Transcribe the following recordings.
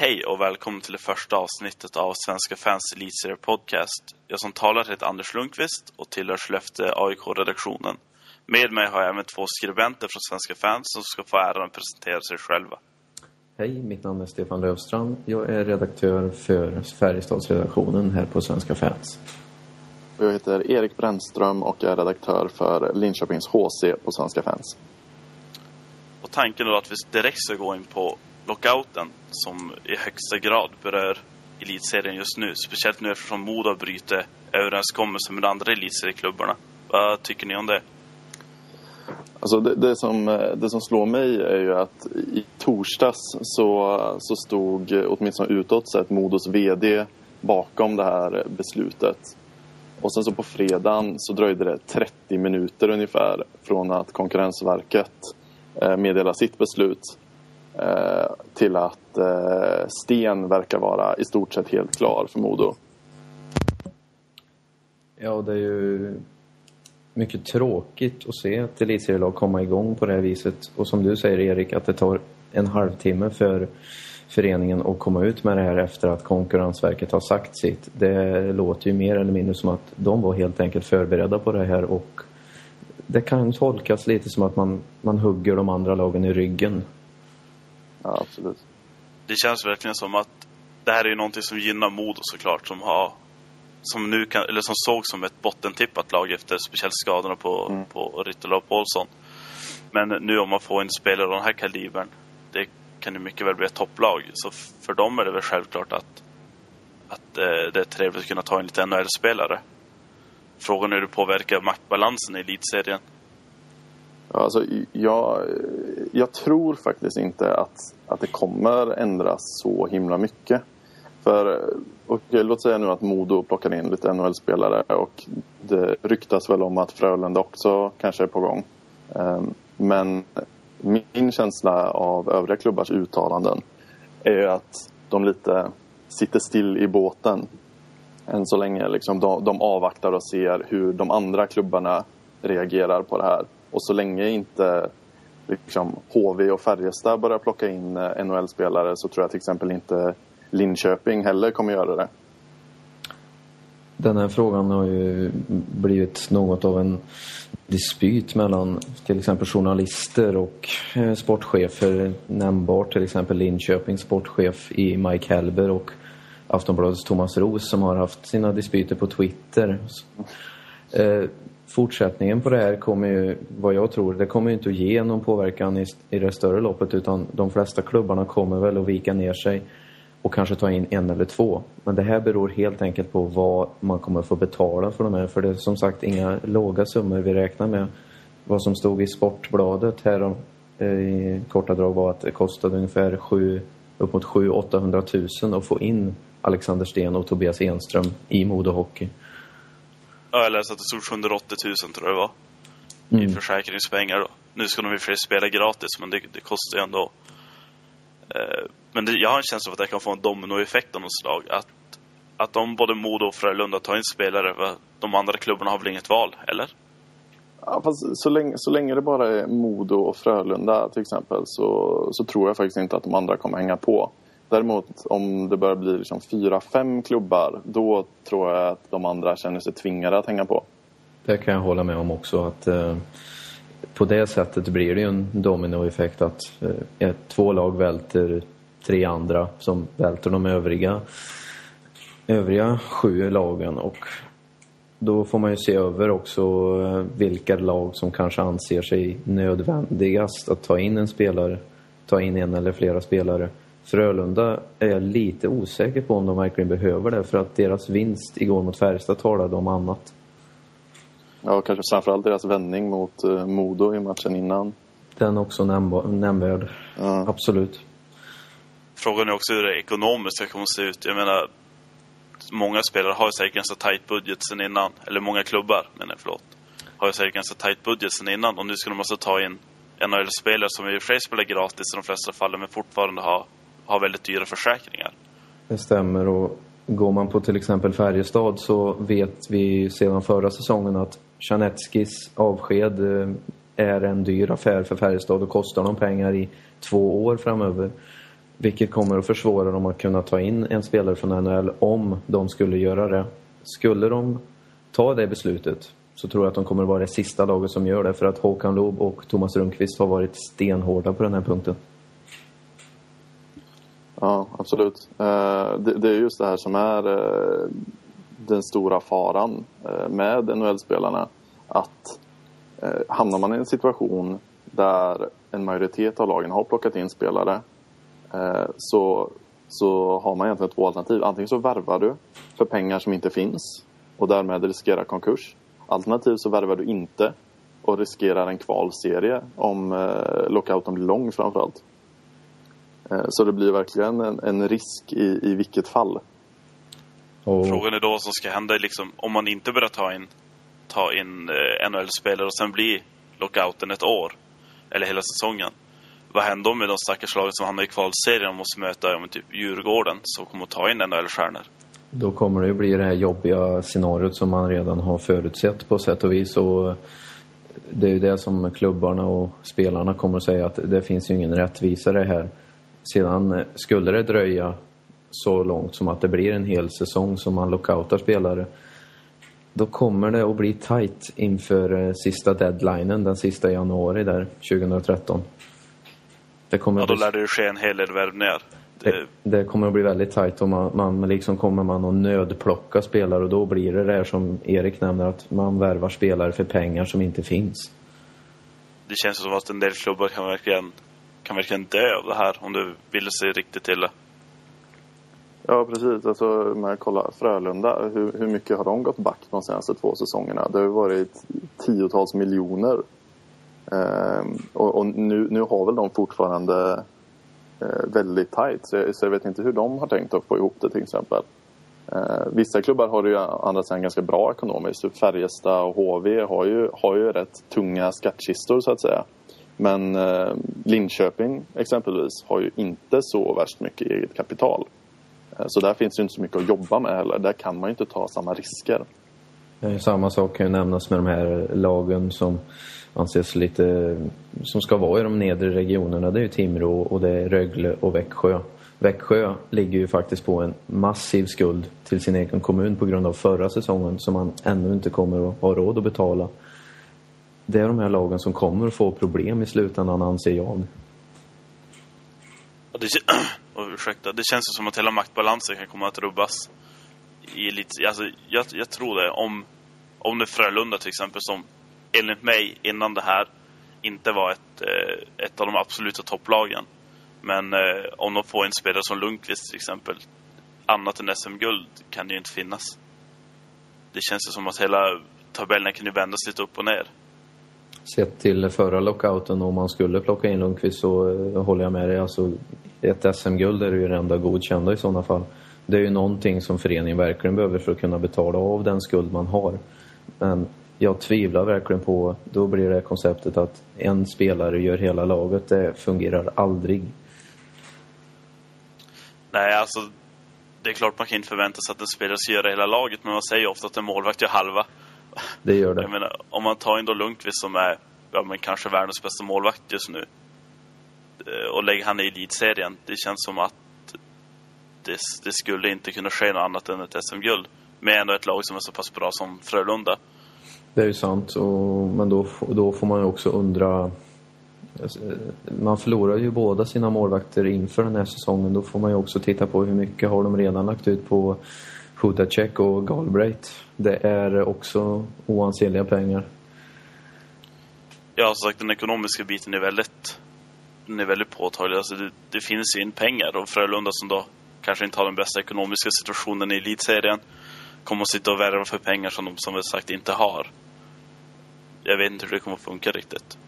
Hej och välkommen till det första avsnittet av Svenska fans Elitserie Podcast. Jag som talar heter Anders Lundqvist och tillhör Skellefteå AIK-redaktionen. Med mig har jag även två skribenter från Svenska fans som ska få äran att presentera sig själva. Hej, mitt namn är Stefan Löfstrand. Jag är redaktör för Färjestadsredaktionen här på Svenska fans. Jag heter Erik Brännström och är redaktör för Linköpings HC på Svenska fans. Och tanken är att vi direkt ska gå in på lockouten som i högsta grad berör elitserien just nu. Speciellt nu eftersom Modo har brutit överenskommelsen med de andra elitserieklubbarna. Vad tycker ni om det? Alltså det, det, som, eh, det som slår mig är ju att i torsdags så, så stod eh, åtminstone utåt sett Modos VD bakom det här beslutet. Och sen så på fredagen så dröjde det 30 minuter ungefär från att Konkurrensverket eh, meddelade sitt beslut Eh, till att eh, Sten verkar vara i stort sett helt klar för Modo. Ja, det är ju mycket tråkigt att se ett elitserielag komma igång på det här viset. Och som du säger Erik, att det tar en halvtimme för föreningen att komma ut med det här efter att Konkurrensverket har sagt sitt. Det låter ju mer eller mindre som att de var helt enkelt förberedda på det här och det kan tolkas lite som att man, man hugger de andra lagen i ryggen. Ja, absolut. Det känns verkligen som att det här är ju någonting som gynnar Modo såklart, som har som nu kan, eller som såg som ett bottentippat lag efter speciellt skadorna på, mm. på Rytterla och Paulsson. Men nu om man får en spelare av den här kalibern, det kan ju mycket väl bli ett topplag. Så för dem är det väl självklart att, att eh, det är trevligt att kunna ta en lite NHL-spelare. Frågan är hur det påverkar maktbalansen i elitserien. Ja, alltså, jag, jag tror faktiskt inte att, att det kommer ändras så himla mycket. För okay, låt säga nu att Modo plockar in lite NHL-spelare och det ryktas väl om att Frölunda också kanske är på gång. Ehm, men min känsla av övriga klubbars uttalanden är att de lite sitter still i båten än så länge. Liksom de, de avvaktar och ser hur de andra klubbarna reagerar på det här. Och så länge inte liksom, HV och Färjestad börjar plocka in eh, NHL-spelare så tror jag till exempel inte Linköping heller kommer göra det. Den här frågan har ju blivit något av en dispyt mellan till exempel journalister och eh, sportchefer. Nämnbart till exempel Linköpings sportchef i Mike Helber och Aftonbladets Thomas Ros som har haft sina dispyter på Twitter. Eh, fortsättningen på det här kommer ju, vad jag tror, det kommer ju inte att ge någon påverkan i, i det större loppet utan de flesta klubbarna kommer väl att vika ner sig och kanske ta in en eller två. Men det här beror helt enkelt på vad man kommer få betala för de här. För det är som sagt inga låga summor vi räknar med. Vad som stod i Sportbladet här eh, i korta drag var att det kostade ungefär 7, upp mot 700-800 000 att få in Alexander Sten och Tobias Enström i Modo Hockey. Ja, jag läste att det stod 780 000 tror jag det var. I mm. försäkringspengar då. Nu ska de i och för sig spela gratis, men det, det kostar ju ändå. Eh, men det, jag har en känsla av att det kan få en dominoeffekt av något slag. Att, att om både Modo och Frölunda tar in spelare, de andra klubbarna har väl inget val, eller? Ja, fast så länge, så länge det bara är Modo och Frölunda till exempel så, så tror jag faktiskt inte att de andra kommer hänga på. Däremot om det börjar bli liksom fyra, fem klubbar då tror jag att de andra känner sig tvingade att hänga på. Det kan jag hålla med om också att eh, på det sättet blir det ju en dominoeffekt att eh, två lag välter tre andra som välter de övriga, övriga sju lagen. Och då får man ju se över också eh, vilka lag som kanske anser sig nödvändigast att ta in en spelare, ta in en eller flera spelare. Frölunda är jag lite osäker på om de verkligen behöver det för att deras vinst igår mot Färjestad talade om annat. Ja, kanske framförallt deras vändning mot uh, Modo i matchen innan. Den också nämnvärd. Ja. Absolut. Frågan är också hur det ekonomiska kommer att se ut. Jag menar, många spelare har ju säkert ganska tajt budget sen innan. Eller många klubbar, menar jag, förlåt. Har ju säkert ganska tajt budget sen innan. Och nu ska de alltså ta in NHL-spelare som i och för sig spelar gratis i de flesta fallen, men fortfarande har, har väldigt dyra försäkringar. Det stämmer. Och går man på till exempel Färjestad så vet vi sedan förra säsongen att Janetskis avsked eh, är en dyr affär för Färjestad och kostar dem pengar i två år framöver. Vilket kommer att försvåra dem att kunna ta in en spelare från NHL om de skulle göra det. Skulle de ta det beslutet så tror jag att de kommer att vara det sista laget som gör det för att Håkan Loob och Thomas Rundqvist har varit stenhårda på den här punkten. Ja, absolut. Eh, det är just det här som är eh, den stora faran eh, med NHL-spelarna. Att hamnar man i en situation där en majoritet av lagen har plockat in spelare så, så har man egentligen två alternativ. Antingen så värvar du för pengar som inte finns och därmed riskerar konkurs. Alternativt så värvar du inte och riskerar en kvalserie om lockouten blir lång framförallt. allt så det blir verkligen en, en risk i, i vilket fall. Och... Frågan är då vad som ska hända liksom, om man inte börjar ta in, ta in eh, NHL-spelare och sen blir lockouten ett år, eller hela säsongen. Vad händer då med de stackars lagen som hamnar i kvalserien och måste möta ja, typ Djurgården som kommer att ta in NHL-stjärnor? Då kommer det ju bli det här jobbiga scenariot som man redan har förutsett på sätt och vis. Och det är ju det som klubbarna och spelarna kommer att säga att det finns ju ingen rättvisa i det här. Sedan eh, skulle det dröja så långt som att det blir en hel säsong som man lockoutar spelare då kommer det att bli tight inför eh, sista deadlinen den sista januari där 2013. Det kommer ja, då lär det ju ske en hel del värvningar. Det... det... Det, kommer att bli väldigt tight och man, man liksom kommer man att nödplocka spelare och då blir det det som Erik nämner att man värvar spelare för pengar som inte finns. Det känns som att en del klubbar kan verkligen kan verkligen dö av det här om du vill se riktigt illa. Ja, precis. Alltså, man kollar Frölunda, hur, hur mycket har de gått back de senaste två säsongerna? Det har varit tiotals miljoner. Ehm, och, och nu, nu har väl de fortfarande eh, väldigt tajt, så jag, så jag vet inte hur de har tänkt att få ihop det till exempel. Eh, vissa klubbar har det ju andra sidan ganska bra ekonomiskt. Färjestad och HV har ju, har ju rätt tunga skattkistor så att säga. Men eh, Linköping exempelvis har ju inte så värst mycket eget kapital. Eh, så där finns det inte så mycket att jobba med heller. Där kan man ju inte ta samma risker. Samma sak kan ju nämnas med de här lagen som anses lite... som ska vara i de nedre regionerna. Det är ju Timrå och det är Rögle och Växjö. Växjö ligger ju faktiskt på en massiv skuld till sin egen kommun på grund av förra säsongen som man ännu inte kommer att ha råd att betala det är de här lagen som kommer att få problem i slutändan, anser jag. Det, oh, ursäkta, det känns som att hela maktbalansen kan komma att rubbas. I lite, alltså, jag, jag tror det. Om, om det Frölunda till exempel, som enligt mig innan det här inte var ett, eh, ett av de absoluta topplagen. Men eh, om de får en spelare som Lundqvist till exempel, annat än SM-guld kan det ju inte finnas. Det känns ju som att hela tabellen kan ju vändas lite upp och ner. Sett till förra lockouten, om man skulle plocka in Lundqvist så eh, håller jag med dig. Alltså, ett SM-guld är ju det enda godkända i sådana fall. Det är ju någonting som föreningen verkligen behöver för att kunna betala av den skuld man har. Men jag tvivlar verkligen på, då blir det konceptet att en spelare gör hela laget. Det fungerar aldrig. Nej, alltså det är klart man kan inte förvänta sig att en spelare ska göra hela laget, men man säger ofta att en målvakt gör halva. Det gör det. Jag menar, om man tar in då Lundqvist som är ja, men kanske världens bästa målvakt just nu eh, och lägger han i elitserien, det känns som att det, det, skulle inte kunna ske något annat än ett SM-guld med ändå ett lag som är så pass bra som Frölunda. Det är ju sant, och, men då, då får man ju också undra man förlorar ju båda sina målvakter inför den här säsongen. Då får man ju också titta på hur mycket har de redan lagt ut på Hudacek och Galbraith. Det är också oansenliga pengar. Ja, som sagt den ekonomiska biten är väldigt, den är väldigt påtaglig. Alltså det, det finns ju in pengar och Frölunda som då kanske inte har den bästa ekonomiska situationen i elitserien kommer att sitta och värva för pengar som de som sagt inte har. Jag vet inte hur det kommer att funka riktigt.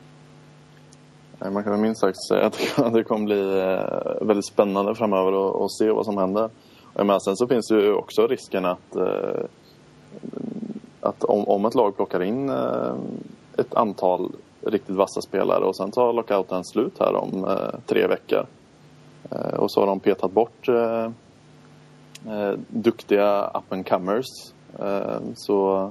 Man kan minst sagt säga att det kommer bli eh, väldigt spännande framöver att se vad som händer. Men sen så finns ju också risken att, eh, att om, om ett lag plockar in eh, ett antal riktigt vassa spelare och sen tar lockouten slut här om eh, tre veckor eh, och så har de petat bort eh, eh, duktiga up and comers så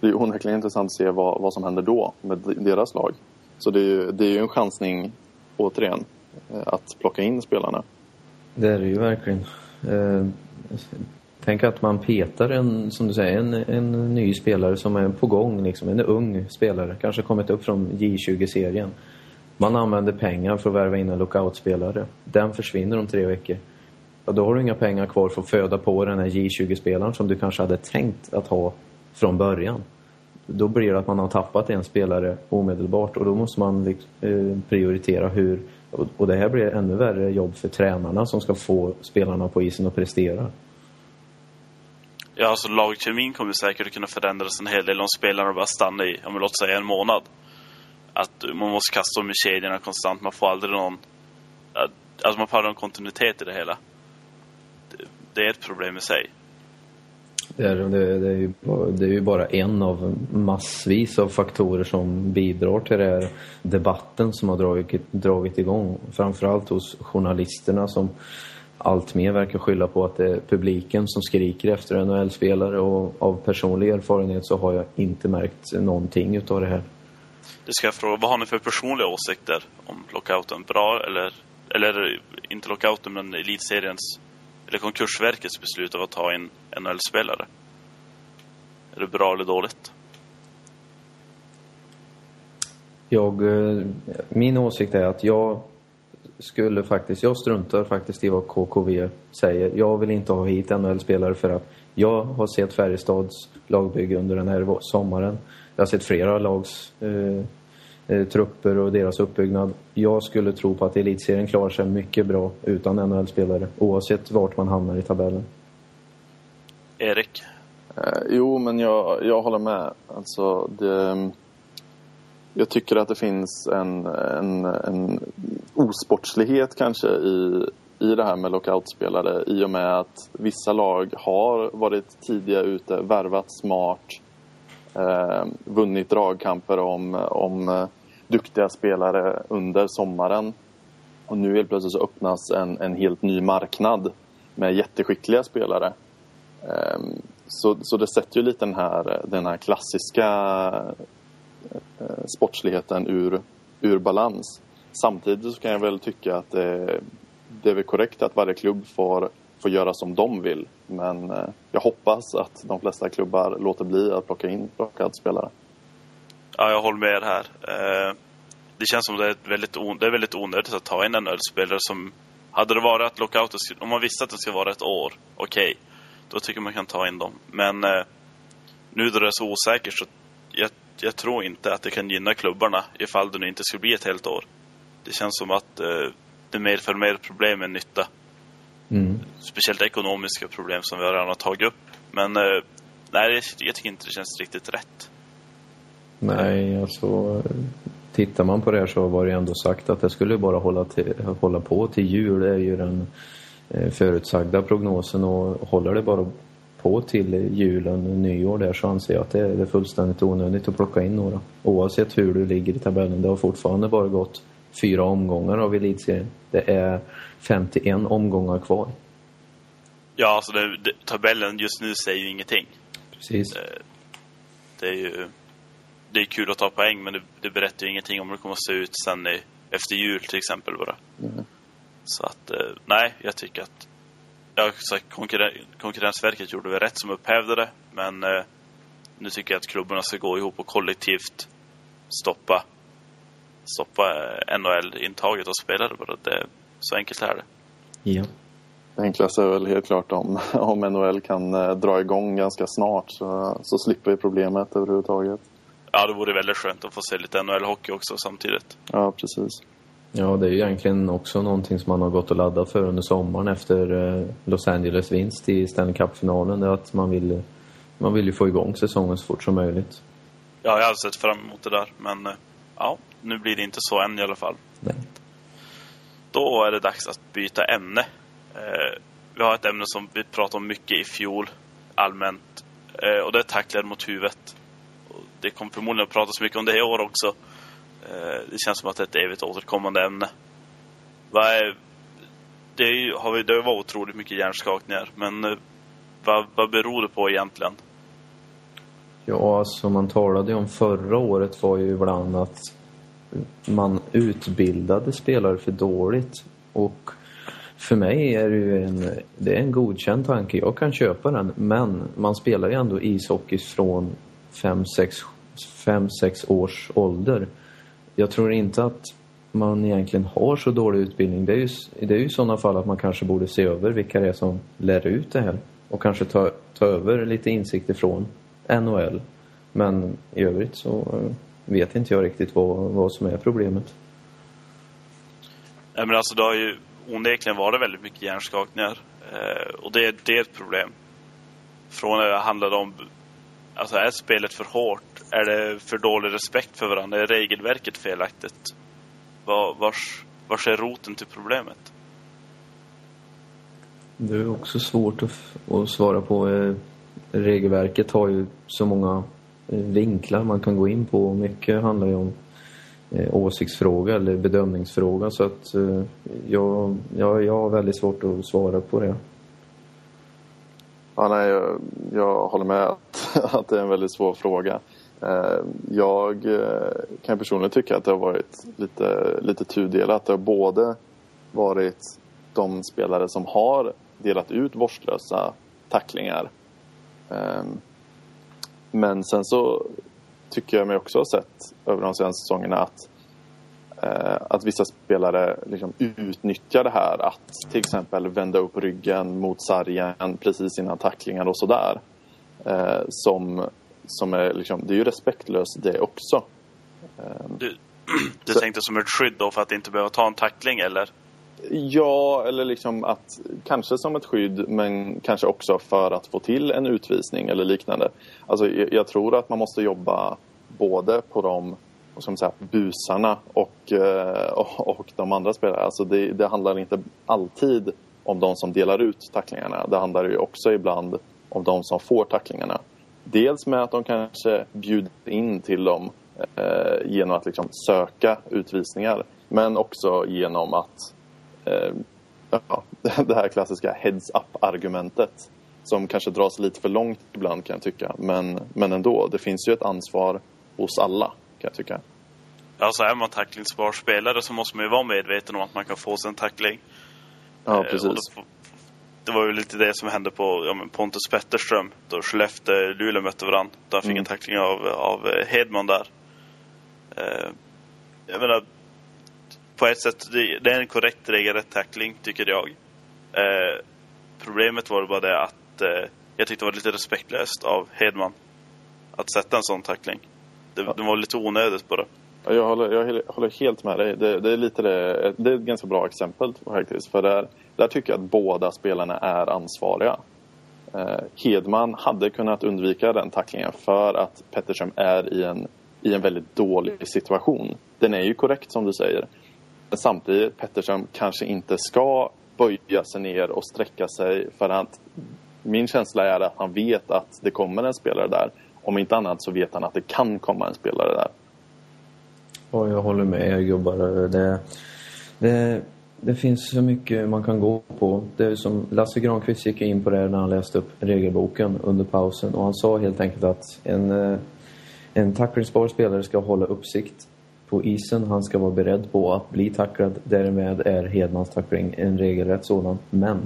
det är onekligen intressant att se vad, vad som händer då med deras lag. Så det är ju, det är ju en chansning, återigen, att plocka in spelarna. Det är det ju verkligen. Eh, tänk att man petar en, som du säger, en, en ny spelare som är på gång, liksom, en ung spelare, kanske kommit upp från J20-serien. Man använder pengar för att värva in en lockoutspelare. Den försvinner om tre veckor. Ja, då har du inga pengar kvar för att föda på den här J20-spelaren som du kanske hade tänkt att ha från början. Då blir det att man har tappat en spelare omedelbart och då måste man eh, prioritera hur... Och det här blir ännu värre jobb för tränarna som ska få spelarna på isen att prestera. Ja, alltså lagkemin kommer säkert kunna förändras en hel del om spelarna bara stannar i, om låt säga en månad. Att man måste kasta om i kedjorna konstant, man får aldrig någon... Alltså man får aldrig någon kontinuitet i det hela. Det, det är ett problem i sig. Det är, det, är ju, det är ju bara en av massvis av faktorer som bidrar till den här debatten som har dragit, dragit igång. Framförallt hos journalisterna som allt mer verkar skylla på att det är publiken som skriker efter NHL-spelare och av personlig erfarenhet så har jag inte märkt någonting utav det här. Det ska jag fråga, vad har ni för personliga åsikter om lockouten? Bra eller, eller inte lockouten men elitseriens eller Konkursverkets beslut av att ta in NHL-spelare? Är det bra eller dåligt? Jag, eh, min åsikt är att jag skulle faktiskt, jag struntar faktiskt i vad KKV säger. Jag vill inte ha hit NHL-spelare för att jag har sett Färjestads lagbygge under den här sommaren. Jag har sett flera lags eh, eh, trupper och deras uppbyggnad. Jag skulle tro på att elitserien klarar sig mycket bra utan NHL-spelare oavsett vart man hamnar i tabellen. Erik? Eh, jo, men jag, jag håller med. Alltså, det, jag tycker att det finns en, en, en osportslighet kanske i, i det här med lockoutspelare i och med att vissa lag har varit tidiga ute, värvat smart, eh, vunnit dragkamper om, om eh, duktiga spelare under sommaren. Och nu helt plötsligt så öppnas en, en helt ny marknad med jätteskickliga spelare. Ehm, så, så det sätter ju lite den här, den här klassiska eh, sportsligheten ur, ur balans. Samtidigt så kan jag väl tycka att det, det är väl korrekt att varje klubb får, får göra som de vill. Men eh, jag hoppas att de flesta klubbar låter bli att plocka in plockad spelare. Ja, jag håller med er här. Eh, det känns som det är väldigt, det är väldigt onödigt att ta in en spelare som... Hade det varit att lockouten, om man visste att det ska vara ett år, okej. Okay, då tycker man kan ta in dem. Men eh, nu då det är så osäkert så jag, jag, tror inte att det kan gynna klubbarna ifall det nu inte skulle bli ett helt år. Det känns som att eh, det medför mer problem än nytta. Mm. Speciellt ekonomiska problem som vi redan har tagit upp. Men eh, nej, jag tycker inte det känns riktigt rätt. Nej, alltså tittar man på det här så var det ändå sagt att det skulle bara hålla, till, hålla på till jul. Det är ju den eh, förutsagda prognosen och håller det bara på till julen, nyår där så anser jag att det är fullständigt onödigt att plocka in några. Oavsett hur du ligger i tabellen. Det har fortfarande bara gått fyra omgångar av elitserien. Det är 51 omgångar kvar. Ja, alltså det, tabellen just nu säger ju ingenting. Precis. Det, eh, det är ju det är kul att ta poäng, men det, det berättar ju ingenting om hur det kommer att se ut sen i, efter jul till exempel bara. Mm. Så att, eh, nej, jag tycker att ja, sagt, konkurren Konkurrensverket gjorde väl rätt som upphävde det, men eh, nu tycker jag att klubbarna ska gå ihop och kollektivt stoppa stoppa eh, NHL-intaget av spelare. Bara. Det, så enkelt är det. Ja. Det enklaste är väl helt klart om, om NHL kan eh, dra igång ganska snart så, så slipper vi problemet överhuvudtaget. Ja, det vore väldigt skönt att få se lite NHL-hockey också samtidigt. Ja, precis. Ja, det är ju egentligen också någonting som man har gått och laddat för under sommaren efter eh, Los Angeles vinst i Stanley Cup-finalen. Det är att man vill, man vill ju få igång säsongen så fort som möjligt. Ja, jag har sett fram emot det där, men ja, nu blir det inte så än i alla fall. Nej. Då är det dags att byta ämne. Eh, vi har ett ämne som vi pratade om mycket i fjol, allmänt. Eh, och det är tacklar mot huvudet. Det kommer förmodligen att pratas mycket om det i år också. Eh, det känns som att det är ett evigt återkommande ämne. Vad är, eh, det, är, har vi, det var otroligt mycket hjärnskakningar, men eh, vad, vad beror det på egentligen? Ja, alltså man talade om förra året var ju ibland att man utbildade spelare för dåligt och för mig är det ju en, det är en godkänd tanke. Jag kan köpa den. Men man spelar ju ändå ishockey från 5-6 års ålder. Jag tror inte att man egentligen har så dålig utbildning. Det är ju, det är ju i sådana fall att man kanske borde se över vilka det är som lär ut det här. Och kanske ta, ta över lite insikter från NHL. Men i övrigt så eh, vet inte jag riktigt vad, vad som är problemet. Nej, men alltså det har ju onekligen varit väldigt mycket hjärnskakningar. Eh, och det, det är ett problem. Från när det handlade om, alltså är spelet för hårt? Är det för dålig respekt för varandra? Är regelverket felaktigt? Var, vars, vars är roten till problemet? Det är också svårt att, att svara på. Eh, regelverket har ju så många eh, vinklar man kan gå in på. Mycket handlar ju om eh, åsiktsfråga eller bedömningsfråga så att jag, jag, jag har väldigt svårt att svara på det. Ja, nej, jag, jag håller med att, att det är en väldigt svår fråga. Eh, jag eh, kan personligen tycka att det har varit lite, lite tudelat. Det har både varit de spelare som har delat ut vårdslösa tacklingar. Eh, men sen så tycker jag mig också ha sett över de senaste säsongerna att, att vissa spelare liksom utnyttjar det här att till exempel vända upp ryggen mot sargen precis innan tacklingar och sådär. Eh, som, som är liksom, det är ju respektlöst det också. Ehm, du, du så, tänkte som ett skydd då för att inte behöva ta en tackling eller? Ja, eller liksom att kanske som ett skydd men kanske också för att få till en utvisning eller liknande. Alltså, jag tror att man måste jobba både på de som så här, busarna eh, och, och de andra spelarna. Alltså det, det handlar inte alltid om de som delar ut tacklingarna. Det handlar ju också ibland om de som får tacklingarna. Dels med att de kanske bjuder in till dem eh, genom att liksom söka utvisningar. Men också genom att eh, ja, det här klassiska heads-up-argumentet som kanske dras lite för långt ibland kan jag tycka. Men, men ändå, det finns ju ett ansvar hos alla kan jag tycka. Alltså är man tacklingsbar spelare så måste man ju vara medveten om att man kan få sig en tackling. Ja, eh, precis. Då, det var ju lite det som hände på ja, Pontus Petterström då Skellefteå-Luleå mötte varandra. Då han fick mm. en tackling av, av Hedman där. Eh, jag menar, på ett sätt, det är en korrekt regelrätt tackling, tycker jag. Eh, problemet var bara det att eh, jag tyckte det var lite respektlöst av Hedman att sätta en sån tackling. Det, ja. det var lite onödigt bara. Jag håller, jag håller helt med dig. Det, det, är lite det, det är ett ganska bra exempel faktiskt. För där, där tycker jag att båda spelarna är ansvariga. Eh, Hedman hade kunnat undvika den tacklingen för att Pettersson är i en, i en väldigt dålig situation. Den är ju korrekt som du säger Men samtidigt Pettersson kanske inte ska böja sig ner och sträcka sig för att min känsla är att han vet att det kommer en spelare där. Om inte annat så vet han att det kan komma en spelare där. Ja, jag håller med er gubbar. Det, det, det finns så mycket man kan gå på. Det är som Lasse Granqvist gick in på det när han läste upp regelboken under pausen och han sa helt enkelt att en, eh, en tacklingsbar spelare ska hålla uppsikt på isen. Han ska vara beredd på att bli tacklad. Därmed är Hedmans tackling en regelrätt sådan. Men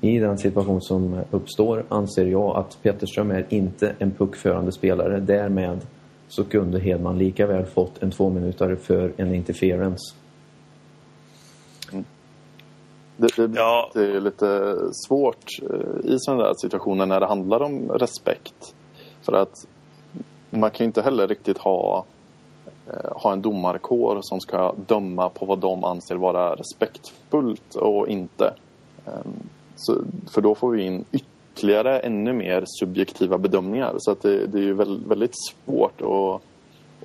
i den situation som uppstår anser jag att Petterström är inte en puckförande spelare. Därmed så kunde Hedman lika väl fått en två minuter för en interference. Mm. Det, det, ja. det, är lite svårt eh, i sådana där situationer när det handlar om respekt. För att man kan ju inte heller riktigt ha Eh, ha en domarkår som ska döma på vad de anser vara respektfullt och inte. Ehm, så, för då får vi in ytterligare ännu mer subjektiva bedömningar. Så att det, det är ju väldigt svårt att,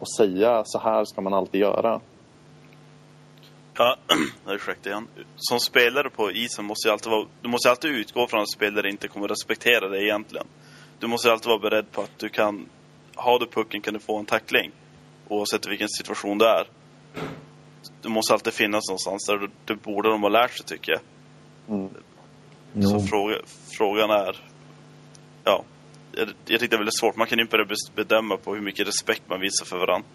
att säga så här ska man alltid göra. Ja, ursäkta igen. Som spelare på isen måste ju alltid vara, du måste alltid utgå från att spelare inte kommer respektera dig egentligen. Du måste alltid vara beredd på att du kan, har du pucken kan du få en tackling oavsett vilken situation det är. Det måste alltid finnas någonstans där. Det borde de ha lärt sig, tycker jag. Mm. Så fråga, frågan är... Ja, jag, jag tycker det är väldigt svårt. Man kan ju inte börja bedöma på hur mycket respekt man visar för varandra.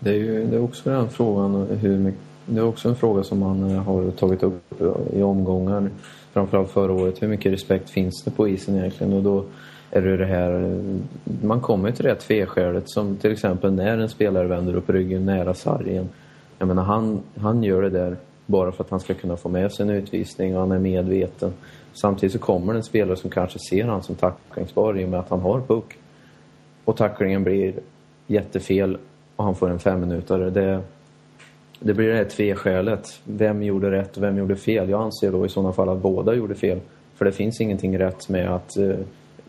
Det är ju det är också den frågan hur mycket, Det är också en fråga som man eh, har tagit upp i omgångar, framförallt förra året. Hur mycket respekt finns det på isen egentligen? Och då är det det här, man kommer till det tveskälet som till exempel när en spelare vänder upp ryggen nära sargen. Jag menar, han, han gör det där bara för att han ska kunna få med sig en utvisning och han är medveten. Samtidigt så kommer det en spelare som kanske ser han som tacklingsbar i och med att han har puck. Och tacklingen blir jättefel och han får en femminutare. Det, det blir det här tveskälet. Vem gjorde rätt och vem gjorde fel? Jag anser då i sådana fall att båda gjorde fel. För det finns ingenting rätt med att eh,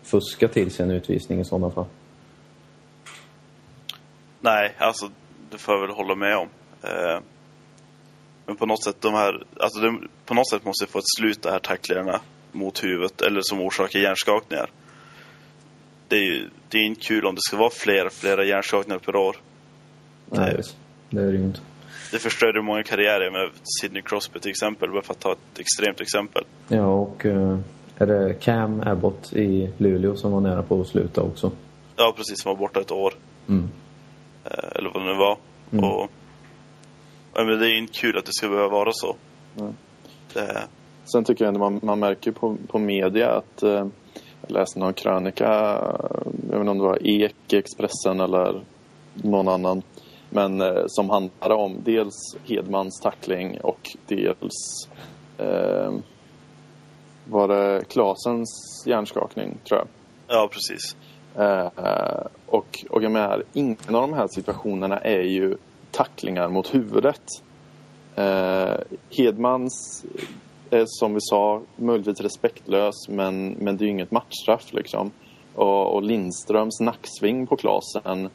fuska till sig en utvisning i sådana fall. Nej, alltså det får jag väl hålla med om. Eh, men på något sätt, de här, alltså de, på något sätt måste få ett slut de här tacklingarna mot huvudet eller som orsakar hjärnskakningar. Det är ju det är inte kul om det ska vara flera, flera hjärnskakningar per år. Nej, det är det inte. Det förstörde många karriärer med Sidney Crosby till exempel, bara för att ta ett extremt exempel. Ja, och uh, är det Cam Abbott i Luleå som var nära på att sluta också? Ja, precis. Som var borta ett år. Mm. Uh, eller vad det nu var. Mm. Och, men det är ju inte kul att det ska behöva vara så. Mm. Det... Sen tycker jag ändå man, man märker på, på media att uh, jag läste någon krönika, jag vet inte om det var Ek, Expressen eller någon annan. Men eh, som handlade om dels Hedmans tackling och dels eh, var det Klasens hjärnskakning, tror jag. Ja, precis. Eh, och, och jag menar, ingen av de här situationerna är ju tacklingar mot huvudet. Eh, Hedmans är som vi sa möjligtvis respektlös men, men det är ju inget matchstraff liksom. Och, och Lindströms nacksving på Klasen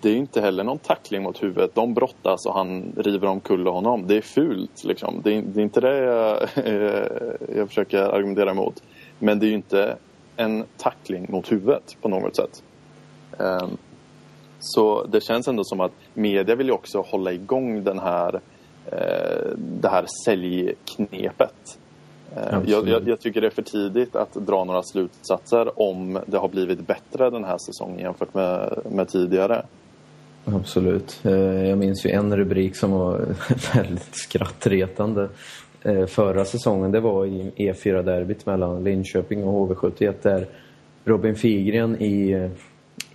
det är ju inte heller någon tackling mot huvudet. De brottas och han river omkull honom. Det är fult liksom. Det är, det är inte det jag, eh, jag försöker argumentera emot. Men det är ju inte en tackling mot huvudet på något sätt. Um, så det känns ändå som att media vill ju också hålla igång den här Eh, det här säljknepet. Eh, jag, jag, jag, tycker det är för tidigt att dra några slutsatser om det har blivit bättre den här säsongen jämfört med, med tidigare. Absolut. Eh, jag minns ju en rubrik som var väldigt skrattretande förra säsongen. Det var i E4-derbyt mellan Linköping och HV71 där Robin Figren i,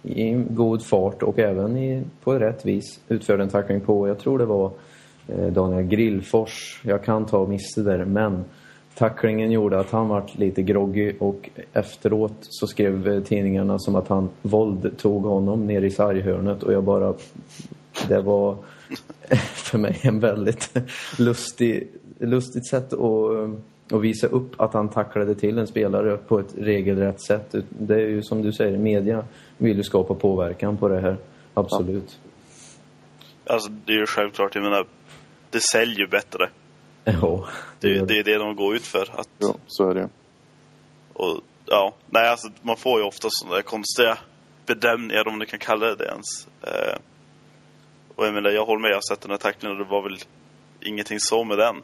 i god fart och även i, på rätt vis utförde en tackling på, jag tror det var eh, Daniel Grillfors. Jag kan ta miste där, men tacklingen gjorde att han var lite groggy och efteråt så skrev eh, tidningarna som att han våldtog honom ner i sarghörnet och jag bara... Det var för mig en väldigt lustig, lustigt sätt att, eh, att visa upp att han tacklade till en spelare på ett regelrätt sätt. Det är ju som du säger, media vill ju skapa påverkan på det här. Absolut. Ja. Alltså, det är ju självklart. Jag menar, det säljer ju bättre. Ja. Det, det, det är det de går ut för. Att, ja, så är det. Och ja, nej alltså man får ju ofta sådana där konstiga bedömningar om du kan kalla det det ens. Eh, och jag menar, jag håller med, jag har sett den här tacklingen och det var väl ingenting så med den.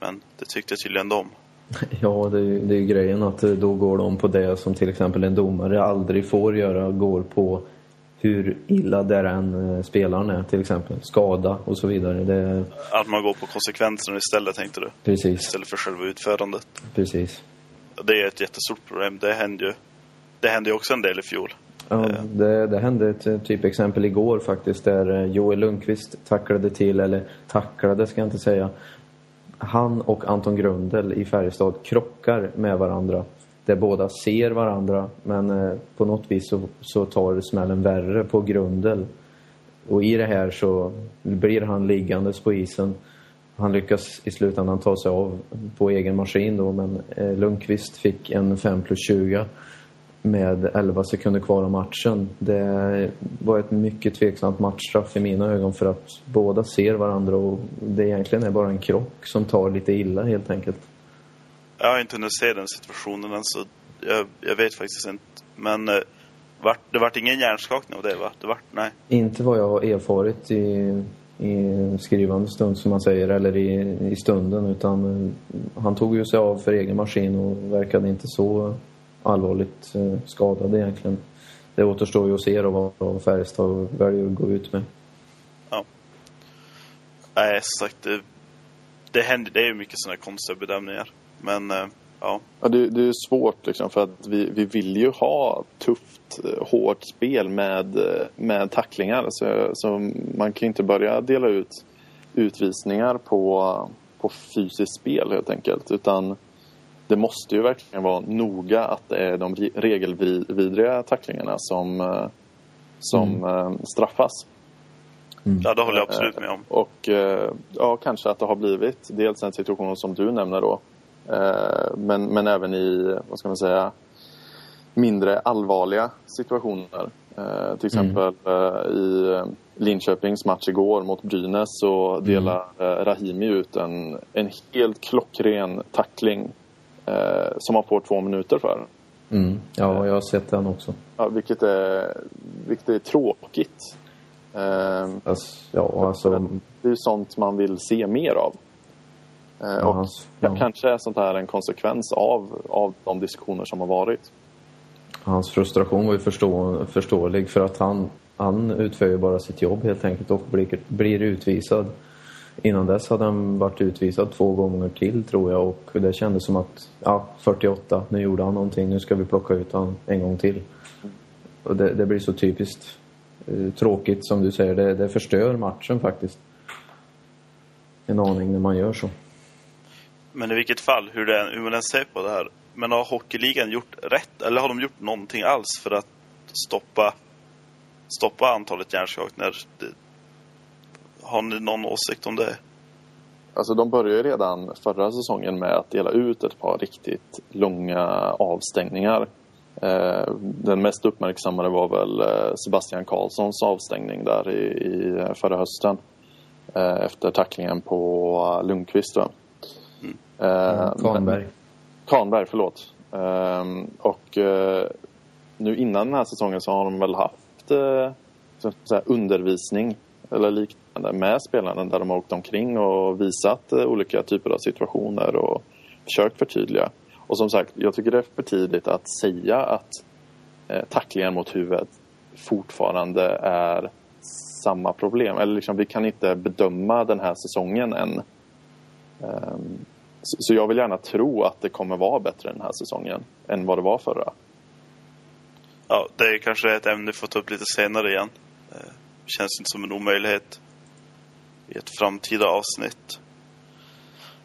Men det tyckte tydligen de. Ja, det är, det är ju grejen att då går de på det som till exempel en domare aldrig får göra, går på hur illa där än eh, spelaren är till exempel. Skada och så vidare. Det... Att man går på konsekvenserna istället tänkte du? Precis. Istället för själva utförandet? Precis. Det är ett jättestort problem. Det hände ju, det hände ju också en del i fjol. Ja, eh. det, det hände ett eh, typexempel igår faktiskt där Joel Lundqvist tacklade till, eller tacklade ska jag inte säga. Han och Anton Grundel i Färjestad krockar med varandra där båda ser varandra men eh, på något vis så, så tar smällen värre på Grundel. Och i det här så blir han liggandes på isen. Han lyckas i slutändan ta sig av på egen maskin då men eh, Lundqvist fick en 5 plus 20 med 11 sekunder kvar av matchen. Det var ett mycket tveksamt matchstraff i mina ögon för att båda ser varandra och det egentligen är bara en krock som tar lite illa helt enkelt. Jag har inte hunnit se den situationen än, så jag, jag vet faktiskt inte. Men eh, vart, det vart ingen hjärnskakning av det, va? Det vart, nej. Inte vad jag har erfarit i, i skrivande stund, som man säger, eller i, i stunden. Utan eh, han tog ju sig av för egen maskin och verkade inte så allvarligt eh, skadad egentligen. Det återstår ju att se då vad Färjestad väljer att gå ut med. Ja. Nej, som sagt, det, det, händer, det är ju mycket sådana konstiga bedömningar. Men eh, ja. ja det, det är svårt liksom för att vi, vi vill ju ha tufft, eh, hårt spel med, med tacklingar. Så, så man kan ju inte börja dela ut utvisningar på, på fysiskt spel helt enkelt. Utan det måste ju verkligen vara noga att det är de regelvidriga tacklingarna som, som mm. straffas. Mm. Ja, det håller jag absolut med om. Och ja, kanske att det har blivit dels en situation som du nämner då Eh, men, men även i, vad ska man säga, mindre allvarliga situationer. Eh, till mm. exempel mm. i Linköpings match igår mot Brynäs så mm. delar mm. Rahimi ut en, en helt klockren tackling som han får två minuter för. Mm. Ja, jag har sett den också. Ja, vilket, är, vilket är tråkigt. Alltså, ja, alltså... Det är ju sånt man vill se mer av. Eh, och ja. kanske är sånt här en konsekvens av, av de diskussioner som har varit. Hans frustration var ju förstå, förståelig för att han, han utför ju bara sitt jobb helt enkelt och blir, blir utvisad. Innan dess hade han varit utvisad två gånger till tror jag och det kändes som att, ja, 48, nu gjorde han någonting, nu ska vi plocka ut honom en gång till. Och det, det blir så typiskt eh, tråkigt som du säger, det, det förstör matchen faktiskt. En aning när man gör så. Men i vilket fall, hur, det, hur man än ser på det här. Men har hockeyligan gjort rätt? Eller har de gjort någonting alls för att stoppa, stoppa antalet hjärnskakningar? Har ni någon åsikt om det? Alltså de började redan förra säsongen med att dela ut ett par riktigt långa avstängningar. Eh, den mest uppmärksammade var väl eh, Sebastian Karlssons avstängning där i, i förra hösten. Eh, efter tacklingen på Lundqvist. Mm. Kahnberg. Kahnberg, förlåt. Och eh, nu innan den här säsongen så har de väl haft undervisning eller liknande med spelarna där de har åkt omkring och visat eh, olika typer av situationer och försökt förtydliga. Och som sagt, jag tycker det är för tidigt att säga att eh, tacklingen mot huvudet fortfarande är samma problem. Eller liksom, vi kan inte bedöma den här säsongen än. Um, så jag vill gärna tro att det kommer vara bättre den här säsongen än vad det var förra. Ja, det är kanske ett ämne vi får ta upp lite senare igen. Det känns inte som en omöjlighet i ett framtida avsnitt.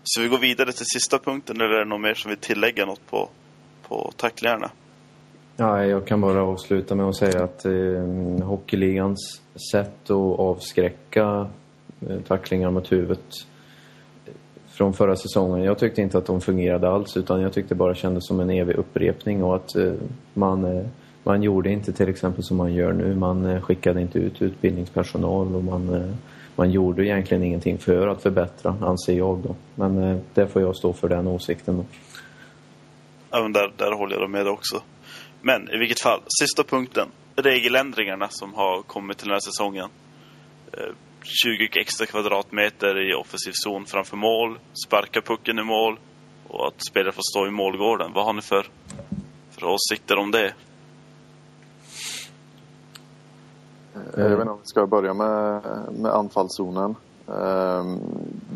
Så vi går vidare till sista punkten, eller är det något mer som vill tillägga något på, på tacklingarna? Nej, jag kan bara avsluta med att säga att eh, Hockeyligans sätt att avskräcka eh, tacklingar mot huvudet från förra säsongen. Jag tyckte inte att de fungerade alls utan jag tyckte bara kändes som en evig upprepning och att eh, man, eh, man gjorde inte till exempel som man gör nu. Man eh, skickade inte ut utbildningspersonal och man, eh, man gjorde egentligen ingenting för att förbättra, anser jag då. Men eh, det får jag stå för den åsikten då. Ja, men där, där håller jag med också. Men i vilket fall, sista punkten. Regeländringarna som har kommit till den här säsongen. Eh, 20 extra kvadratmeter i offensiv zon framför mål, sparka pucken i mål och att spelare får stå i målgården. Vad har ni för, för åsikter om det? Jag vet inte om vi ska börja med, med anfallszonen. Ehm,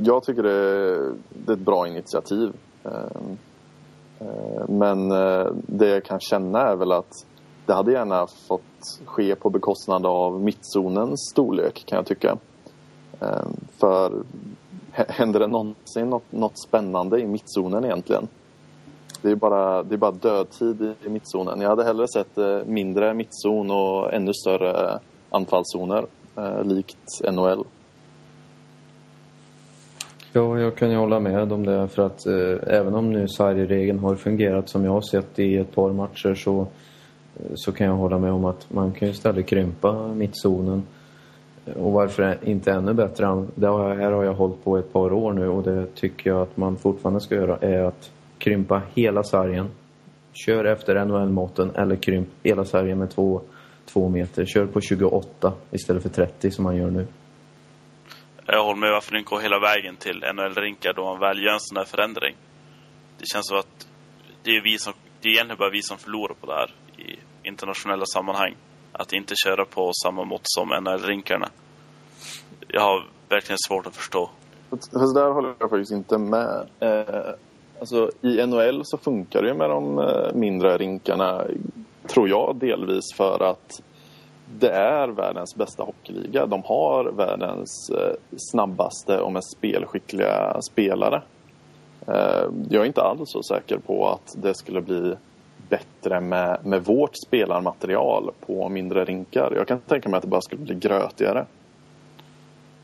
jag tycker det är, det är ett bra initiativ. Ehm, eh, men eh, det jag kan känna är väl att det hade gärna fått ske på bekostnad av mittzonens storlek kan jag tycka. Ehm, för händer det någonsin något, något spännande i mittzonen egentligen? Det är bara, det är bara dödtid i mittzonen. Jag hade hellre sett eh, mindre mittzon och ännu större anfallszoner, eh, likt NHL. Ja, jag kan ju hålla med om det för att eh, även om nu sargregeln har fungerat som jag har sett i ett par matcher så, eh, så kan jag hålla med om att man kan ju istället krympa mittzonen och varför inte ännu bättre, det har, här har jag hållit på ett par år nu och det tycker jag att man fortfarande ska göra är att krympa hela sargen. Kör efter NHL-måtten eller krymp hela sargen med två, två meter. Kör på 28 istället för 30 som man gör nu. Jag håller med varför inte går hela vägen till NHL-rinkar då man väl gör en sån här förändring. Det känns som att det är, vi som, det är egentligen bara vi som förlorar på det här i internationella sammanhang att inte köra på samma mått som NHL-rinkarna. jag har verkligen svårt att förstå. Fast där håller jag faktiskt inte med. Eh, alltså, I NHL så funkar det ju med de eh, mindre rinkarna, tror jag, delvis för att det är världens bästa hockeyliga. De har världens eh, snabbaste och mest spelskickliga spelare. Eh, jag är inte alls så säker på att det skulle bli bättre med, med vårt spelarmaterial på mindre rinkar. Jag kan tänka mig att det bara skulle bli grötigare.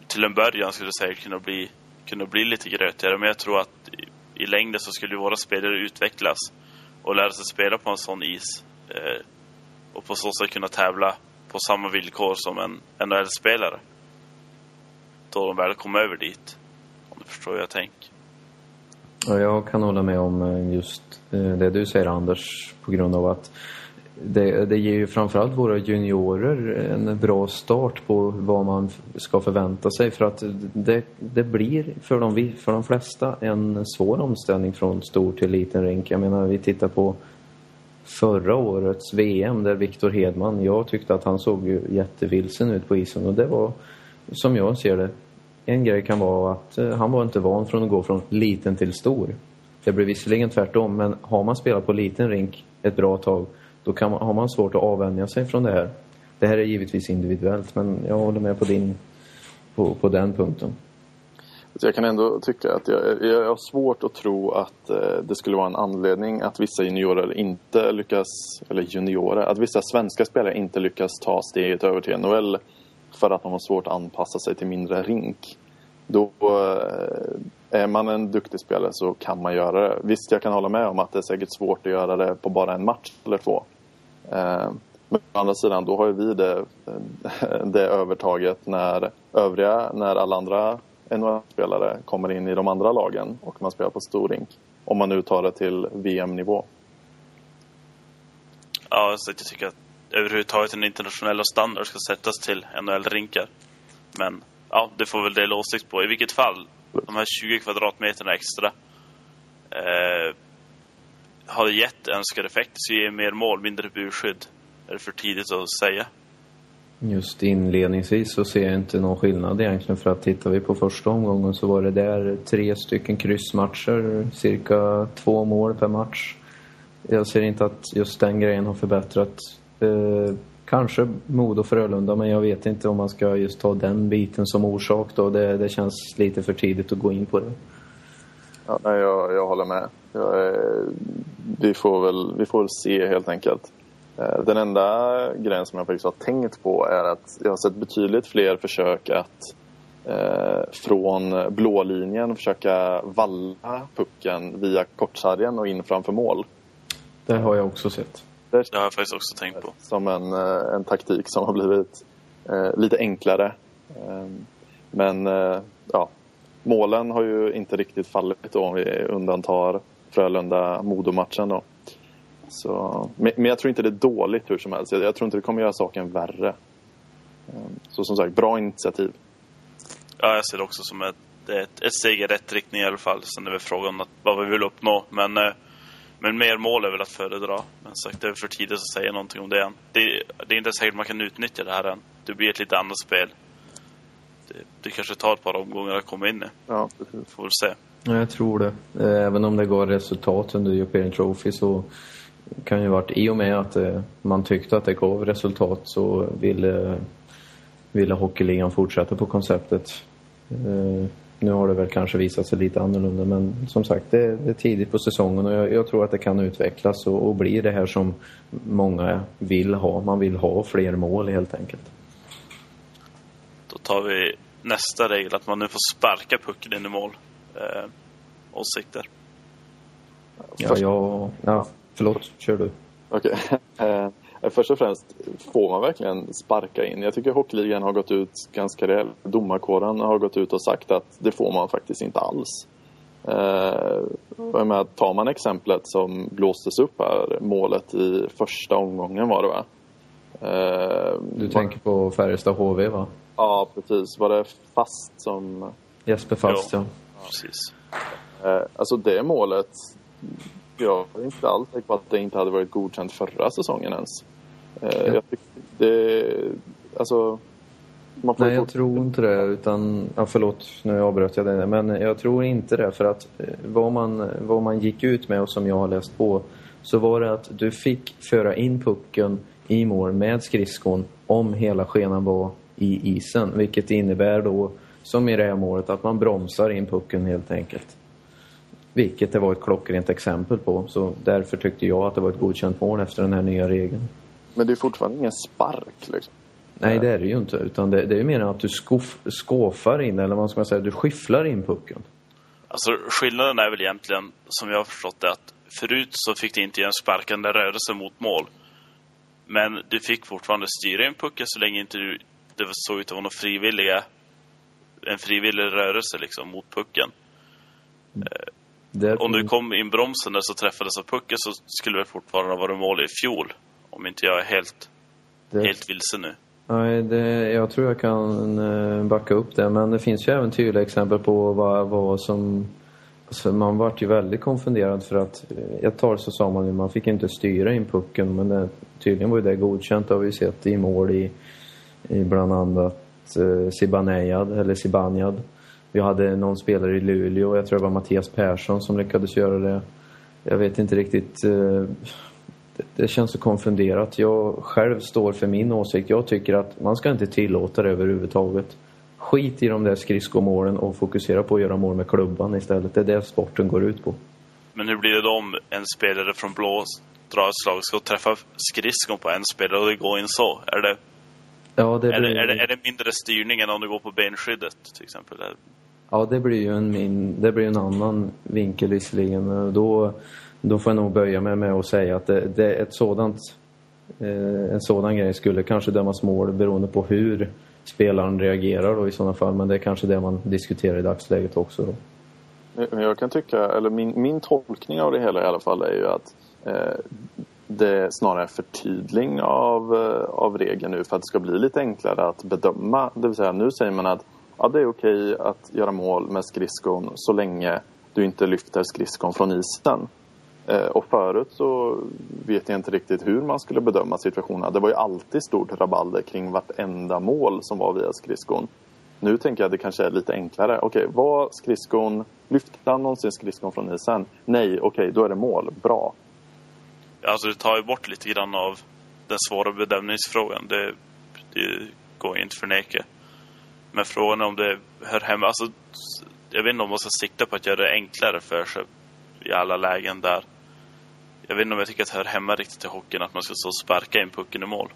Till en början skulle det säkert kunna bli, kunna bli lite grötigare, men jag tror att i, i längden så skulle våra spelare utvecklas och lära sig spela på en sån is. Eh, och på så sätt kunna tävla på samma villkor som en NHL-spelare. Då de väl kom över dit. Om du förstår hur jag tänker. Ja, jag kan hålla med om eh, just eh, det du säger Anders på grund av att det, det ger ju framförallt våra juniorer en bra start på vad man ska förvänta sig för att det, det blir för de, för de flesta en svår omställning från stor till liten rink. Jag menar, vi tittar på förra årets VM där Viktor Hedman, jag tyckte att han såg ju jättevilsen ut på isen och det var som jag ser det en grej kan vara att eh, han var inte van från att gå från liten till stor. Det blir visserligen tvärtom, men har man spelat på liten rink ett bra tag, då kan man, har man svårt att avvänja sig från det här. Det här är givetvis individuellt, men jag håller med på din på, på den punkten. Jag kan ändå tycka att jag, jag har svårt att tro att eh, det skulle vara en anledning att vissa juniorer inte lyckas, eller juniorer, att vissa svenska spelare inte lyckas ta steget över till NHL för att de har svårt att anpassa sig till mindre rink. Då eh, är man en duktig spelare så kan man göra det. Visst, jag kan hålla med om att det är säkert svårt att göra det på bara en match eller två. Eh, men å andra sidan, då har ju vi det, det övertaget när övriga, när alla andra NHL-spelare kommer in i de andra lagen och man spelar på stor rink. Om man nu tar det till VM-nivå. Ja, så jag tycker att överhuvudtaget en internationella standard ska sättas till NHL-rinkar. Men ja, det får väl dela åsikt på. I vilket fall, de här 20 kvadratmeterna extra eh, har gett önskad effekt. Så ger mer mål, mindre burskydd. Är det för tidigt att säga? Just inledningsvis så ser jag inte någon skillnad egentligen för att tittar vi på första omgången så var det där tre stycken kryssmatcher, cirka två mål per match. Jag ser inte att just den grejen har förbättrat. Eh, kanske Modo Frölunda men jag vet inte om man ska just ta den biten som orsak då. Det, det känns lite för tidigt att gå in på det. Ja, nej, jag, jag håller med. Jag, eh, vi, får väl, vi får väl se helt enkelt. Eh, den enda grejen som jag faktiskt har tänkt på är att jag har sett betydligt fler försök att eh, från blå linjen försöka valla pucken via kortsargen och in framför mål. Det har jag också sett. Det har jag faktiskt också tänkt på. Som en, eh, en taktik som har blivit eh, lite enklare. Eh, men eh, ja, målen har ju inte riktigt fallit då om vi undantar Frölunda-Modo-matchen. Så, men jag tror inte det är dåligt hur som helst. Jag tror inte det kommer göra saken värre. Ehm, så som sagt, bra initiativ. Ja, jag ser det också som ett, ett, ett steg i rätt riktning i alla fall. Sen är det frågan om vad vi vill uppnå. Men, eh, men mer mål är väl att föredra. Men sagt, det är för tidigt att säga någonting om det än. Det, det är inte säkert man kan utnyttja det här än. Det blir ett lite annat spel. Det, det kanske tar ett par omgångar att komma in i. Ja, precis. Får väl se. Ja, jag tror det. Även om det gav resultat under European Trophy så kan ju varit i och med att eh, man tyckte att det gav resultat så ville, ville hockeyligan fortsätta på konceptet. Eh, nu har det väl kanske visat sig lite annorlunda men som sagt det, är tidigt på säsongen och jag, jag tror att det kan utvecklas och, och, bli det här som många vill ha. Man vill ha fler mål helt enkelt. Då tar vi nästa regel, att man nu får sparka pucken in i mål. Eh, åsikter? Ja, ja, ja, förlåt. Kör du. Okej. Okay. Eh, först och främst, får man verkligen sparka in? Jag tycker Hockeyligan har gått ut ganska rejält. Domarkåren har gått ut och sagt att det får man faktiskt inte alls. Eh, med, tar man exemplet som blåstes upp här, målet i första omgången var det va? Eh, du tänker på Färjestad HV va? Ja, precis. Var det Fast som... Jesper Fast, ja. ja. Precis. Eh, alltså det målet, jag är inte alls säker på att det inte hade varit godkänt förra säsongen ens. Eh, ja. Jag tycker det, alltså, Man får Nej, jag tror inte det. Utan, ja, förlåt, nu avbröt jag det. Men jag tror inte det. För att eh, vad man, vad man gick ut med och som jag har läst på så var det att du fick föra in pucken i mål med skridskon om hela skenan var i isen. Vilket innebär då, som i det här målet, att man bromsar in pucken helt enkelt. Vilket det var ett klockrent exempel på. Så därför tyckte jag att det var ett godkänt mål efter den här nya regeln. Men det är fortfarande ingen spark liksom. Nej, det är det ju inte. Utan det, det är ju mer att du skof, skåfar in, eller vad ska man säga, du skyfflar in pucken. Alltså skillnaden är väl egentligen, som jag har förstått det, att förut så fick du inte göra en sparkande rörelse mot mål. Men du fick fortfarande styra in pucken så länge inte du, det såg ut att vara någon frivilliga, en frivillig rörelse liksom mot pucken. Det, Om du kom in bromsen där så träffades av pucken så skulle det fortfarande ha varit mål i fjol. Om inte jag är helt, det, helt vilse nu. Nej, det, jag tror jag kan eh, backa upp det. Men det finns ju även tydliga exempel på vad, vad som... Alltså man vart ju väldigt konfunderad för att eh, ett tag så sa man ju man fick inte styra in pucken men det, tydligen var ju det godkänt har vi sett i mål i, i bland annat eh, Zibanejad, eller Zibanejad. Vi hade någon spelare i Luleå, jag tror det var Mattias Persson som lyckades göra det. Jag vet inte riktigt. Eh, det, det känns så konfunderat. Jag själv står för min åsikt. Jag tycker att man ska inte tillåta det överhuvudtaget. Skit i de där skridskomålen och fokusera på att göra mål med klubban istället. Det är det sporten går ut på. Men hur blir det då om en spelare från blå drar ett slag ska träffa skridskon på en spelare och det går in så? Är det, Ja, det är, blir, det, är, det, är det mindre styrning än om du går på benskyddet till exempel? Ja, det blir ju en, min, det blir en annan vinkel visserligen. Då, då får jag nog böja mig med att säga att det, det ett sådant, eh, en sådan grej skulle kanske dömas mål beroende på hur spelaren reagerar då i sådana fall. Men det är kanske det man diskuterar i dagsläget också. Då. Jag kan tycka, eller min, min tolkning av det hela i alla fall är ju att eh, det är snarare förtydling av, eh, av regeln nu för att det ska bli lite enklare att bedöma. Det vill säga nu säger man att ja, det är okej att göra mål med skridskon så länge du inte lyfter skridskon från isen. Eh, och förut så vet jag inte riktigt hur man skulle bedöma situationerna. Det var ju alltid stort rabalder kring vartenda mål som var via skridskon. Nu tänker jag att det kanske är lite enklare. Okej, var skridskon... Lyfte han någonsin skridskon från isen? Nej, okej, då är det mål. Bra. Alltså det tar ju bort lite grann av den svåra bedömningsfrågan. Det, det går ju inte att förneka. Men frågan är om det hör hemma... Alltså, jag vet inte om man ska sikta på att göra det enklare för sig i alla lägen där. Jag vet inte om jag tycker att det hör hemma riktigt i hockeyn att man ska så sparka in pucken i mål.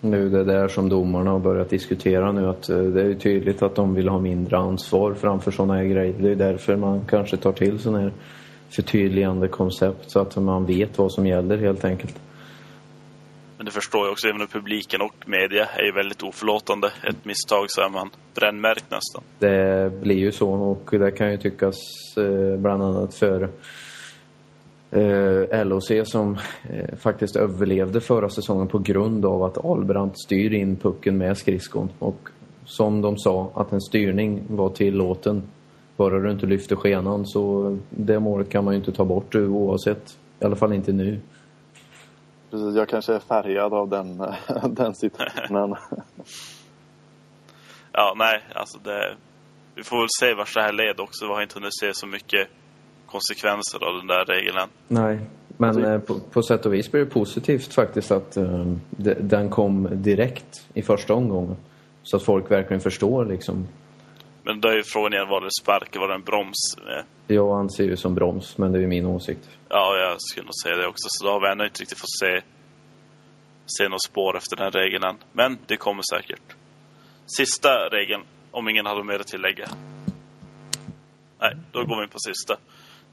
Nu det där som domarna har börjat diskutera nu att eh, det är ju tydligt att de vill ha mindre ansvar framför sådana här grejer. Det är därför man kanske tar till sådana här förtydligande koncept så att man vet vad som gäller helt enkelt. Men det förstår jag också, även om publiken och media är ju väldigt oförlåtande. Ett misstag så är man brännmärkt nästan. Det blir ju så och det kan ju tyckas eh, bland annat för eh, LOC som eh, faktiskt överlevde förra säsongen på grund av att Albrandt styr in pucken med skridskon. Och som de sa, att en styrning var tillåten. Bara du inte lyfter skenan så det målet kan man ju inte ta bort oavsett. I alla fall inte nu. Precis, jag kanske är färgad av den, den situationen. ja, nej, alltså det... Vi får väl se vart det här leder också. Vi har inte hunnit se så mycket konsekvenser av den där regeln. Nej, men Alltså- eh, på, på sätt och vis blir det positivt faktiskt att eh, de, den kom direkt i första omgången. Så att folk verkligen förstår liksom. Men då är ju frågan igen, var det spark eller var det en broms? Jag anser ju som broms, men det är ju min åsikt. Ja, jag skulle nog säga det också. Så då har vi ännu inte riktigt fått se, se något spår efter den regeln än. Men det kommer säkert. Sista regeln, om ingen hade mer att tillägga. Nej, då går vi in på sista.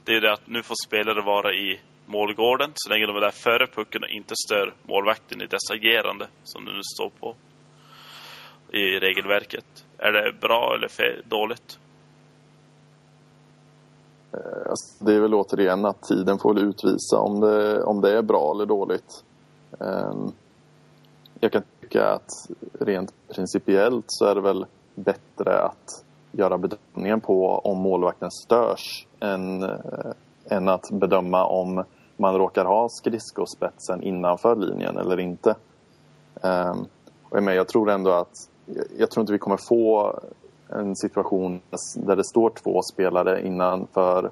Det är det att nu får spelare vara i målgården så länge de är där före pucken och inte stör målvakten i dess agerande, som det nu står på i regelverket. Är det bra eller fel, dåligt? Eh, alltså, det är väl återigen att tiden får utvisa om det, om det är bra eller dåligt. Ehm, jag kan tycka att rent principiellt så är det väl bättre att göra bedömningen på om målvakten störs än, eh, än att bedöma om man råkar ha skridskospetsen innanför linjen eller inte. Ehm, jag tror ändå att jag tror inte vi kommer få en situation där det står två spelare innanför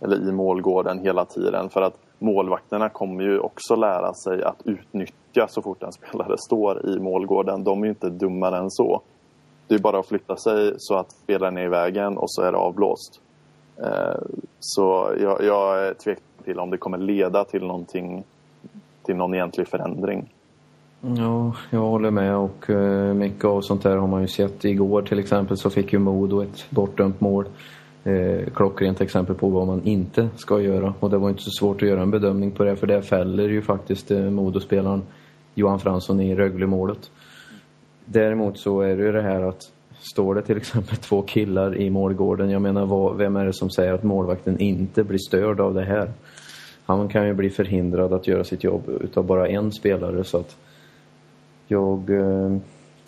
eller i målgården hela tiden. För att målvakterna kommer ju också lära sig att utnyttja så fort en spelare står i målgården. De är ju inte dummare än så. Det är bara att flytta sig så att spelaren är i vägen och så är det avblåst. Eh, så jag, jag är tveksam till om det kommer leda till någonting, till någon egentlig förändring. Ja, jag håller med och eh, mycket av sånt här har man ju sett. Igår till exempel så fick ju Modo ett bortdömt mål. Eh, klockrent exempel på vad man inte ska göra. Och det var inte så svårt att göra en bedömning på det för det fäller ju faktiskt eh, Modospelaren Johan Fransson i Rögle-målet. Däremot så är det ju det här att står det till exempel två killar i målgården, jag menar vad, vem är det som säger att målvakten inte blir störd av det här? Han kan ju bli förhindrad att göra sitt jobb utav bara en spelare så att jag... Eh,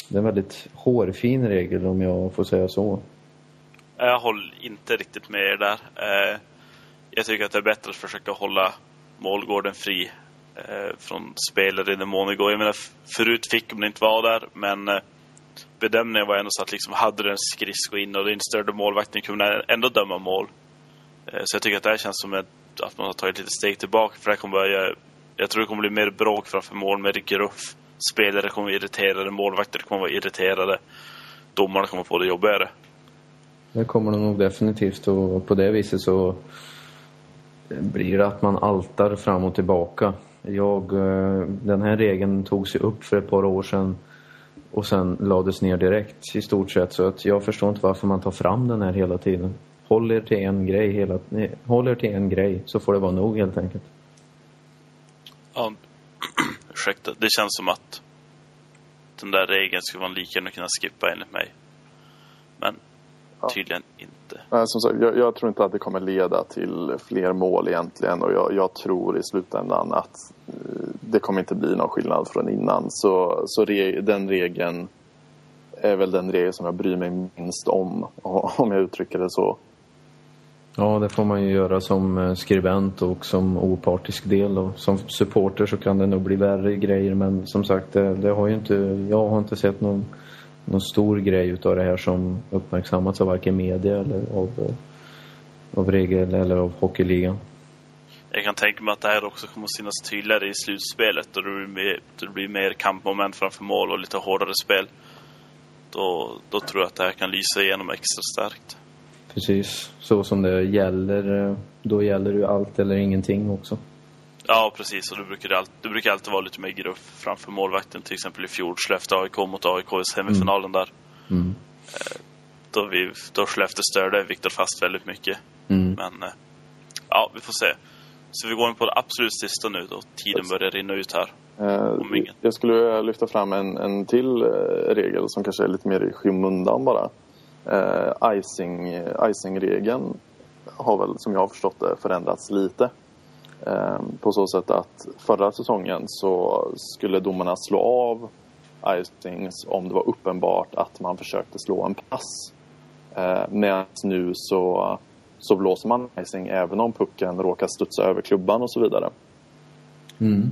det är en väldigt hårfin regel om jag får säga så. Jag håller inte riktigt med er där. Eh, jag tycker att det är bättre att försöka hålla målgården fri eh, från spelare i den mån det går. Jag menar, förut fick de inte vara där, men bedömningen var ändå så att liksom, hade du en skridsko in och din större målvakten kunde ändå döma mål. Så jag tycker att det här känns som att man har tagit lite steg tillbaka. För det kommer börja, jag tror det kommer bli mer bråk framför mål, mer gruff spelare kommer vara irriterade, målvakter kommer vara irriterade. Domarna kommer få det jobbigare. Det kommer de nog definitivt och på det viset så blir det att man altar fram och tillbaka. Jag, eh, den här regeln togs ju upp för ett par år sedan och sen lades ner direkt i stort sett så att jag förstår inte varför man tar fram den här hela tiden. Håll er till en grej hela, nej, håll er till en grej så får det vara nog helt enkelt. Ja, ursäkta, det känns som att den där regeln skulle man lika gärna kunna skippa enligt mig. Men ja. tydligen inte. Nej, som sagt, jag, jag, tror inte att det kommer leda till fler mål egentligen och jag, jag tror i slutändan att eh, det kommer inte bli någon skillnad från innan. Så, så re, den regeln är väl den regel som jag bryr mig minst om, om jag uttrycker det så. Ja, det får man ju göra som eh, skribent och som opartisk del. Och som supporter så kan det nog bli värre grejer men som sagt, det, det har ju inte, jag har inte sett någon, någon stor grej utav det här som uppmärksammats av varken media eller av, eh, av regel eller av hockeyligan. Jag kan tänka mig att det här också kommer att synas tydligare i slutspelet då det blir mer, det blir mer kampmoment framför mål och lite hårdare spel. Då, då tror jag att det här kan lysa igenom extra starkt. Precis, så som det gäller. Då gäller det ju allt eller ingenting också. Ja, precis. Och då brukar det, alltid, det brukar alltid vara lite mer gruff framför målvakten. Till exempel i fjol, Skellefteå AIK mot AIK i semifinalen där. Mm. Eh, då, vi, då Skellefteå störde Viktor Fast väldigt mycket. Mm. Men eh, ja, vi får se. Så vi går in på det absolut sista nu då. Tiden börjar rinna ut här. Eh, jag skulle lyfta fram en, en till regel som kanske är lite mer i skymundan bara eh, icing, icing-regeln har väl, som jag har förstått det, förändrats lite. Eh, på så sätt att förra säsongen så skulle domarna slå av icings om det var uppenbart att man försökte slå en pass. Eh, Medan nu så, så blåser man icing även om pucken råkar studsa över klubban och så vidare. Mm.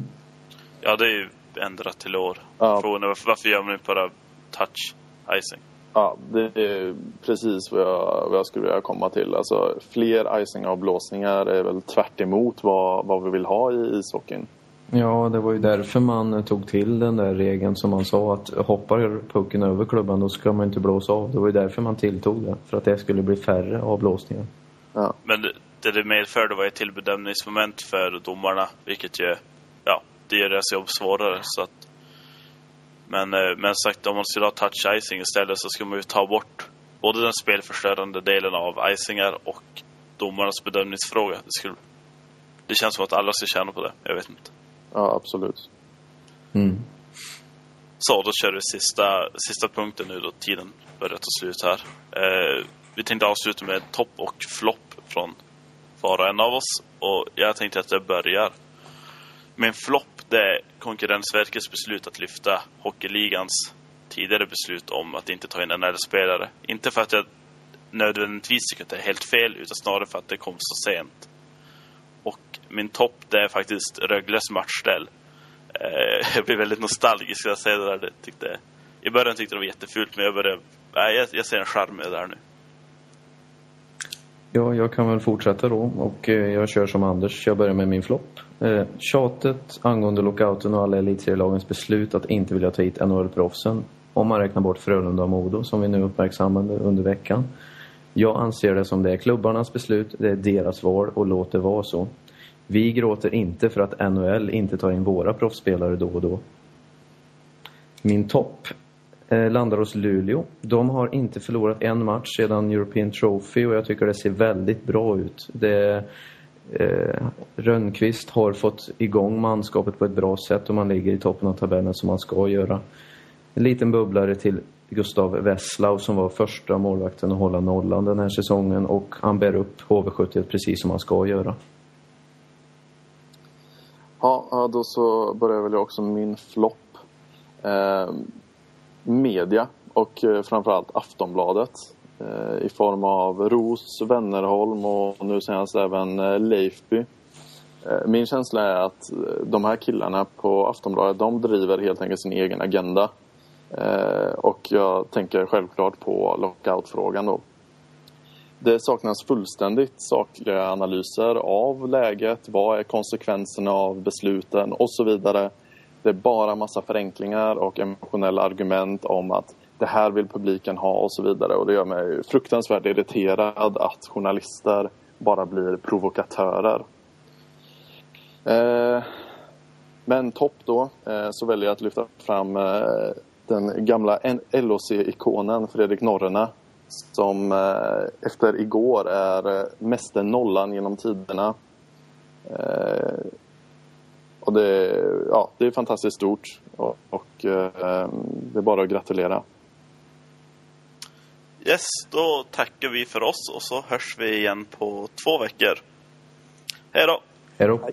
Ja, det är ju ändrat till år. Ja. Frågan är varför, varför gör man inte bara touch icing? Ja, det är precis vad jag, vad jag skulle vilja komma till. Alltså, fler icing-avblåsningar är väl tvärt vad, vad vi vill ha i ishockeyn. Ja, det var ju därför man tog till den där regeln som man sa att hoppar pucken över klubban då ska man inte blåsa av. Det var ju därför man tilltog det. För att det skulle bli färre avblåsningar. Ja. Men det det medförde var ett till bedömningsmoment för domarna, vilket ju, ja, det gör deras jobb svårare. Så att men, eh, men sagt, om man skulle ha touch icing istället så skulle man ju ta bort både den spelförstörande delen av icingar och domarnas bedömningsfråga. Det, skulle, det känns som att alla ska tjäna på det. Jag vet inte. Ja, absolut. Mm. Så, då kör vi sista, sista punkten nu då. Tiden börjar ta slut här. Eh, vi tänkte avsluta med topp och flopp från var och en av oss. Och jag tänkte att jag börjar. Med en flopp det är eh, Konkurrensverkets beslut att lyfta Hockeyligans tidigare beslut om att inte ta in en äldre spelare. Inte för att jag nödvändigtvis tycker att det är helt fel, utan snarare för att det kom så sent. Och min topp, det är faktiskt Rögles matchställ. Eh, jag blir väldigt nostalgisk när jag säger det där. Det tyckte I början tyckte jag det var jättefult, men jag började... Nej, jag, jag ser en charm med det där nu. Ja, jag kan väl fortsätta då och eh, jag kör som Anders. Jag börjar med min flopp. Eh, tjatet angående lockouten och alla elitserielagens beslut att inte vilja ta hit NHL-proffsen. Om man räknar bort Frölunda och Modo som vi nu uppmärksammade under veckan. Jag anser det som det är klubbarnas beslut, det är deras val och låt det vara så. Vi gråter inte för att NHL inte tar in våra proffsspelare då och då. Min topp eh, landar hos Luleå. De har inte förlorat en match sedan European Trophy och jag tycker det ser väldigt bra ut. Det, eh, Rönnqvist har fått igång manskapet på ett bra sätt och man ligger i toppen av tabellen som man ska göra. En liten bubblare till Gustav Wesslau som var första målvakten att hålla nollan den här säsongen och han bär upp HV71 precis som han ska göra. Ja, då så börjar väl jag också med min flopp. Eh, media och eh, framförallt Aftonbladet Eh, i form av Ros, Wennerholm och nu senast även eh, Leifby. Eh, min känsla är att de här killarna på Aftonbladet, de driver helt enkelt sin egen agenda. Och jag tänker självklart på lockoutfrågan då. Det saknas fullständigt sakliga analyser av läget. Vad är konsekvenserna av besluten och så vidare. Det är bara massa förenklingar och emotionella argument om att det här vill publiken ha och så vidare. Och det gör mig fruktansvärt irriterad att journalister bara blir provokatörer. Eh, men topp då, eh, så väljer jag att lyfta fram eh, den gamla LOC-ikonen Fredrik Norrena som eh, efter igår är eh, mäster nollan genom tiderna. Eh, och det, ja, det är fantastiskt stort och, och eh, det är bara att gratulera. Yes, då tackar vi för oss och så hörs vi igen på två veckor. Hej då! Hej då!